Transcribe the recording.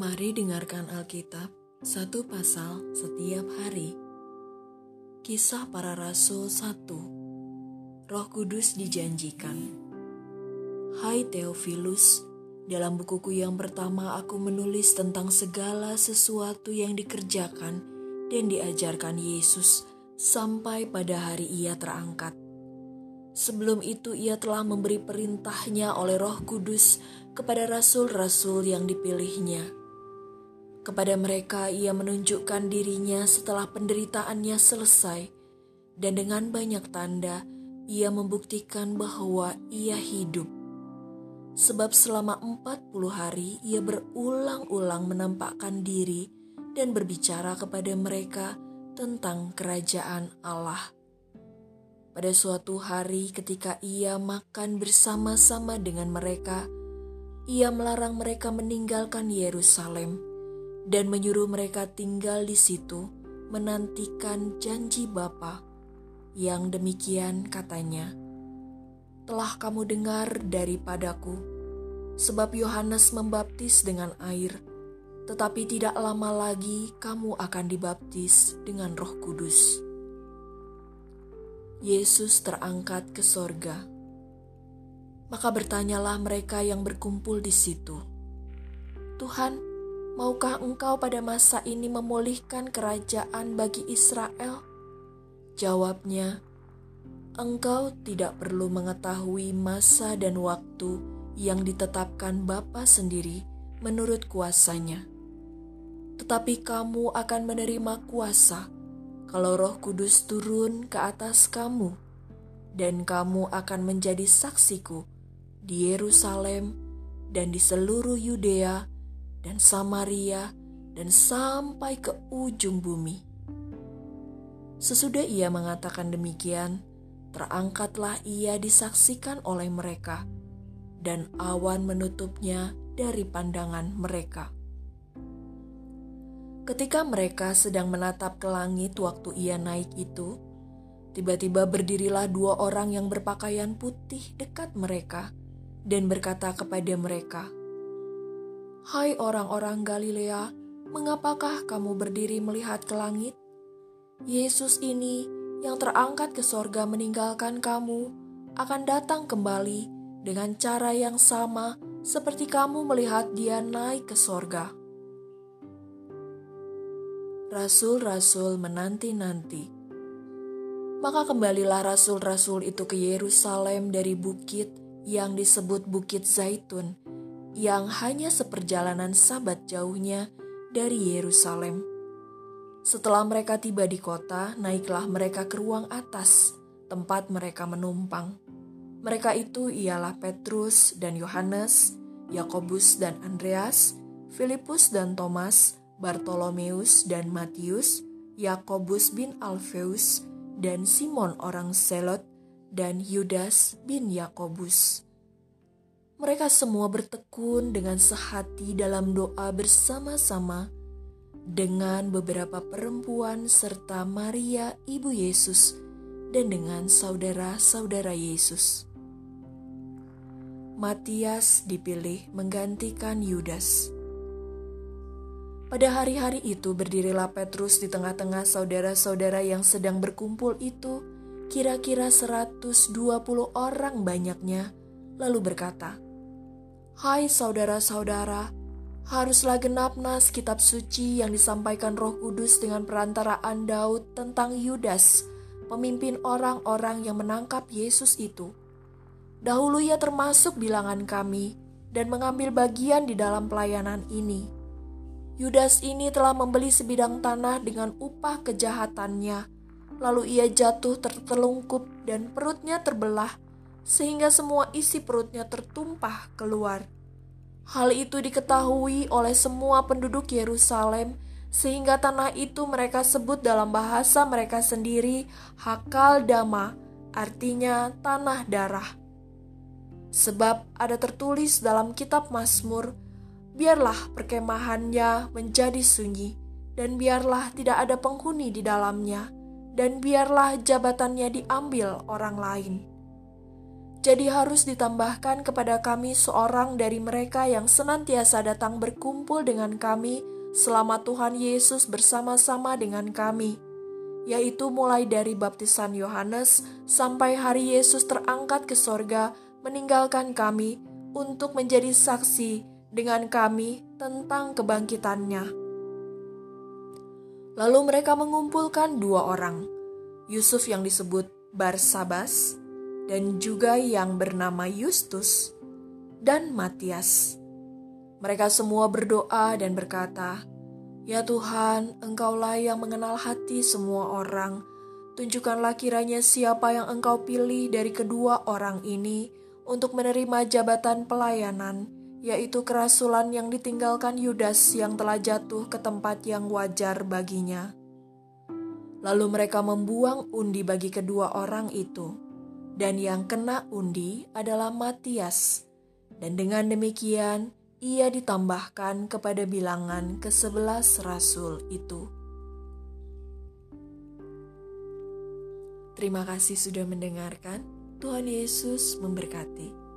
Mari dengarkan Alkitab satu pasal setiap hari. Kisah para Rasul 1 Roh Kudus dijanjikan Hai Theophilus, dalam bukuku yang pertama aku menulis tentang segala sesuatu yang dikerjakan dan diajarkan Yesus sampai pada hari ia terangkat. Sebelum itu ia telah memberi perintahnya oleh roh kudus kepada rasul-rasul yang dipilihnya kepada mereka ia menunjukkan dirinya setelah penderitaannya selesai, dan dengan banyak tanda ia membuktikan bahwa ia hidup. Sebab selama empat puluh hari ia berulang-ulang menampakkan diri dan berbicara kepada mereka tentang kerajaan Allah. Pada suatu hari ketika ia makan bersama-sama dengan mereka, ia melarang mereka meninggalkan Yerusalem dan menyuruh mereka tinggal di situ menantikan janji Bapa yang demikian katanya telah kamu dengar daripadaku sebab Yohanes membaptis dengan air tetapi tidak lama lagi kamu akan dibaptis dengan Roh Kudus. Yesus terangkat ke sorga. Maka bertanyalah mereka yang berkumpul di situ Tuhan Maukah engkau pada masa ini memulihkan kerajaan bagi Israel? Jawabnya, engkau tidak perlu mengetahui masa dan waktu yang ditetapkan Bapa sendiri menurut kuasanya. Tetapi kamu akan menerima kuasa kalau roh kudus turun ke atas kamu, dan kamu akan menjadi saksiku di Yerusalem dan di seluruh Yudea dan Samaria dan sampai ke ujung bumi. Sesudah ia mengatakan demikian, terangkatlah ia disaksikan oleh mereka, dan awan menutupnya dari pandangan mereka. Ketika mereka sedang menatap ke langit waktu ia naik itu, tiba-tiba berdirilah dua orang yang berpakaian putih dekat mereka dan berkata kepada mereka, Hai orang-orang Galilea, mengapakah kamu berdiri melihat ke langit? Yesus ini yang terangkat ke sorga meninggalkan kamu akan datang kembali dengan cara yang sama seperti kamu melihat dia naik ke sorga. Rasul-rasul menanti-nanti. Maka kembalilah rasul-rasul itu ke Yerusalem dari bukit yang disebut Bukit Zaitun, yang hanya seperjalanan sabat jauhnya dari Yerusalem. Setelah mereka tiba di kota, naiklah mereka ke ruang atas, tempat mereka menumpang. Mereka itu ialah Petrus dan Yohanes, Yakobus dan Andreas, Filipus dan Thomas, Bartolomeus dan Matius, Yakobus bin Alfeus, dan Simon orang Selot, dan Yudas bin Yakobus. Mereka semua bertekun dengan sehati dalam doa bersama-sama dengan beberapa perempuan serta Maria, ibu Yesus, dan dengan saudara-saudara Yesus. Matias dipilih menggantikan Yudas. Pada hari-hari itu berdirilah Petrus di tengah-tengah saudara-saudara yang sedang berkumpul itu, kira-kira 120 orang banyaknya, lalu berkata, Hai saudara-saudara, haruslah genap nas kitab suci yang disampaikan Roh Kudus dengan perantaraan Daud tentang Yudas, pemimpin orang-orang yang menangkap Yesus itu. Dahulu ia termasuk bilangan kami dan mengambil bagian di dalam pelayanan ini. Yudas ini telah membeli sebidang tanah dengan upah kejahatannya. Lalu ia jatuh tertelungkup dan perutnya terbelah sehingga semua isi perutnya tertumpah keluar. Hal itu diketahui oleh semua penduduk Yerusalem, sehingga tanah itu mereka sebut dalam bahasa mereka sendiri Hakal Dama, artinya tanah darah. Sebab ada tertulis dalam kitab Mazmur, biarlah perkemahannya menjadi sunyi, dan biarlah tidak ada penghuni di dalamnya, dan biarlah jabatannya diambil orang lain. Jadi harus ditambahkan kepada kami seorang dari mereka yang senantiasa datang berkumpul dengan kami selama Tuhan Yesus bersama-sama dengan kami, yaitu mulai dari baptisan Yohanes sampai hari Yesus terangkat ke sorga meninggalkan kami untuk menjadi saksi dengan kami tentang kebangkitannya. Lalu mereka mengumpulkan dua orang, Yusuf yang disebut Barsabas, dan juga yang bernama Yustus dan Matias. Mereka semua berdoa dan berkata, "Ya Tuhan, Engkaulah yang mengenal hati semua orang. Tunjukkanlah kiranya siapa yang Engkau pilih dari kedua orang ini untuk menerima jabatan pelayanan, yaitu kerasulan yang ditinggalkan Yudas yang telah jatuh ke tempat yang wajar baginya." Lalu mereka membuang undi bagi kedua orang itu dan yang kena undi adalah Matias. Dan dengan demikian, ia ditambahkan kepada bilangan ke-11 rasul itu. Terima kasih sudah mendengarkan. Tuhan Yesus memberkati.